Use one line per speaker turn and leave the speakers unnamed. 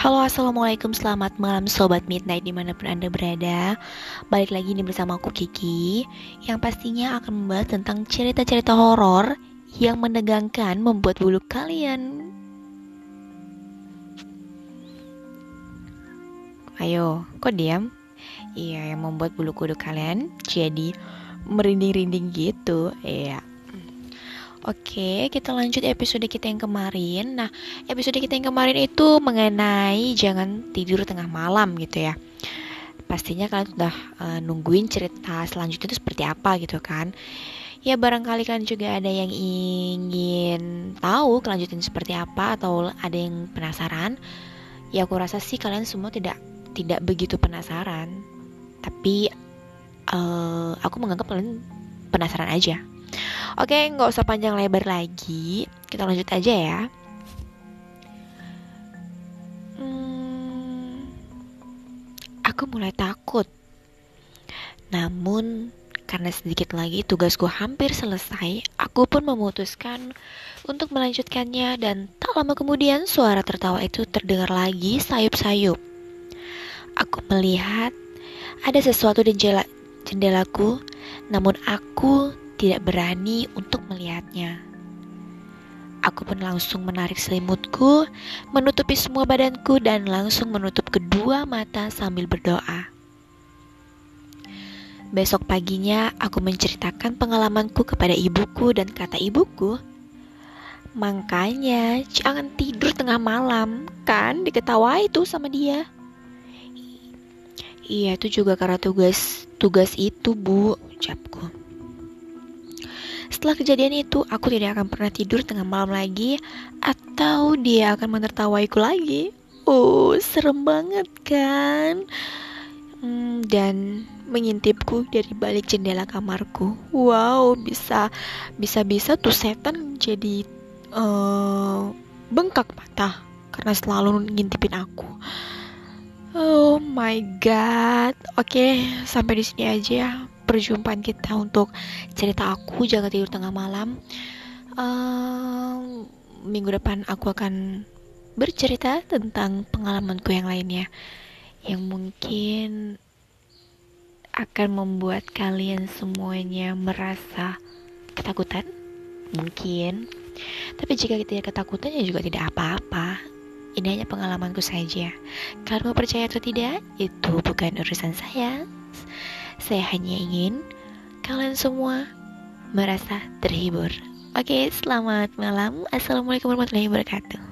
Halo assalamualaikum. Selamat malam sobat midnight di mana pun anda berada. Balik lagi nih bersama aku Kiki Yang pastinya akan membahas tentang cerita-cerita horor Yang menegangkan membuat bulu kalian. Ayo, kok diam? Iya, yang membuat bulu kuduk kalian jadi merinding-rinding gitu. Iya Oke, kita lanjut episode kita yang kemarin. Nah, episode kita yang kemarin itu mengenai jangan tidur tengah malam gitu ya. Pastinya kalian sudah uh, nungguin cerita selanjutnya itu seperti apa gitu kan. Ya barangkali kalian juga ada yang ingin tahu kelanjutan seperti apa atau ada yang penasaran. Ya aku rasa sih kalian semua tidak tidak begitu penasaran. Tapi uh, aku menganggap kalian penasaran aja. Oke, nggak usah panjang lebar lagi. Kita lanjut aja ya. Hmm, aku mulai takut. Namun, karena sedikit lagi tugasku hampir selesai, aku pun memutuskan untuk melanjutkannya dan tak lama kemudian suara tertawa itu terdengar lagi sayup-sayup. Aku melihat ada sesuatu di jendela jendelaku, namun aku tidak berani untuk melihatnya. Aku pun langsung menarik selimutku, menutupi semua badanku, dan langsung menutup kedua mata sambil berdoa. Besok paginya, aku menceritakan pengalamanku kepada ibuku, dan kata ibuku, "Makanya jangan tidur tengah malam, kan? Diketawai tuh sama dia." Iya, itu juga karena tugas tugas itu, Bu, ucapku. Setelah kejadian itu, aku tidak akan pernah tidur tengah malam lagi, atau dia akan menertawaiku lagi. Oh, serem banget kan? Hmm, dan mengintipku dari balik jendela kamarku. Wow, bisa bisa-bisa tuh setan jadi uh, bengkak mata karena selalu ngintipin aku. Oh my god. Oke, sampai di sini aja ya perjumpaan kita untuk cerita aku jangan tidur tengah malam. Uh, minggu depan aku akan bercerita tentang pengalamanku yang lainnya yang mungkin akan membuat kalian semuanya merasa ketakutan mungkin. Tapi jika tidak ketakutan ya juga tidak apa-apa. Ini hanya pengalamanku saja. Kalau mau percaya atau tidak itu bukan urusan saya saya hanya ingin kalian semua merasa terhibur. Oke, selamat malam. Assalamualaikum warahmatullahi wabarakatuh.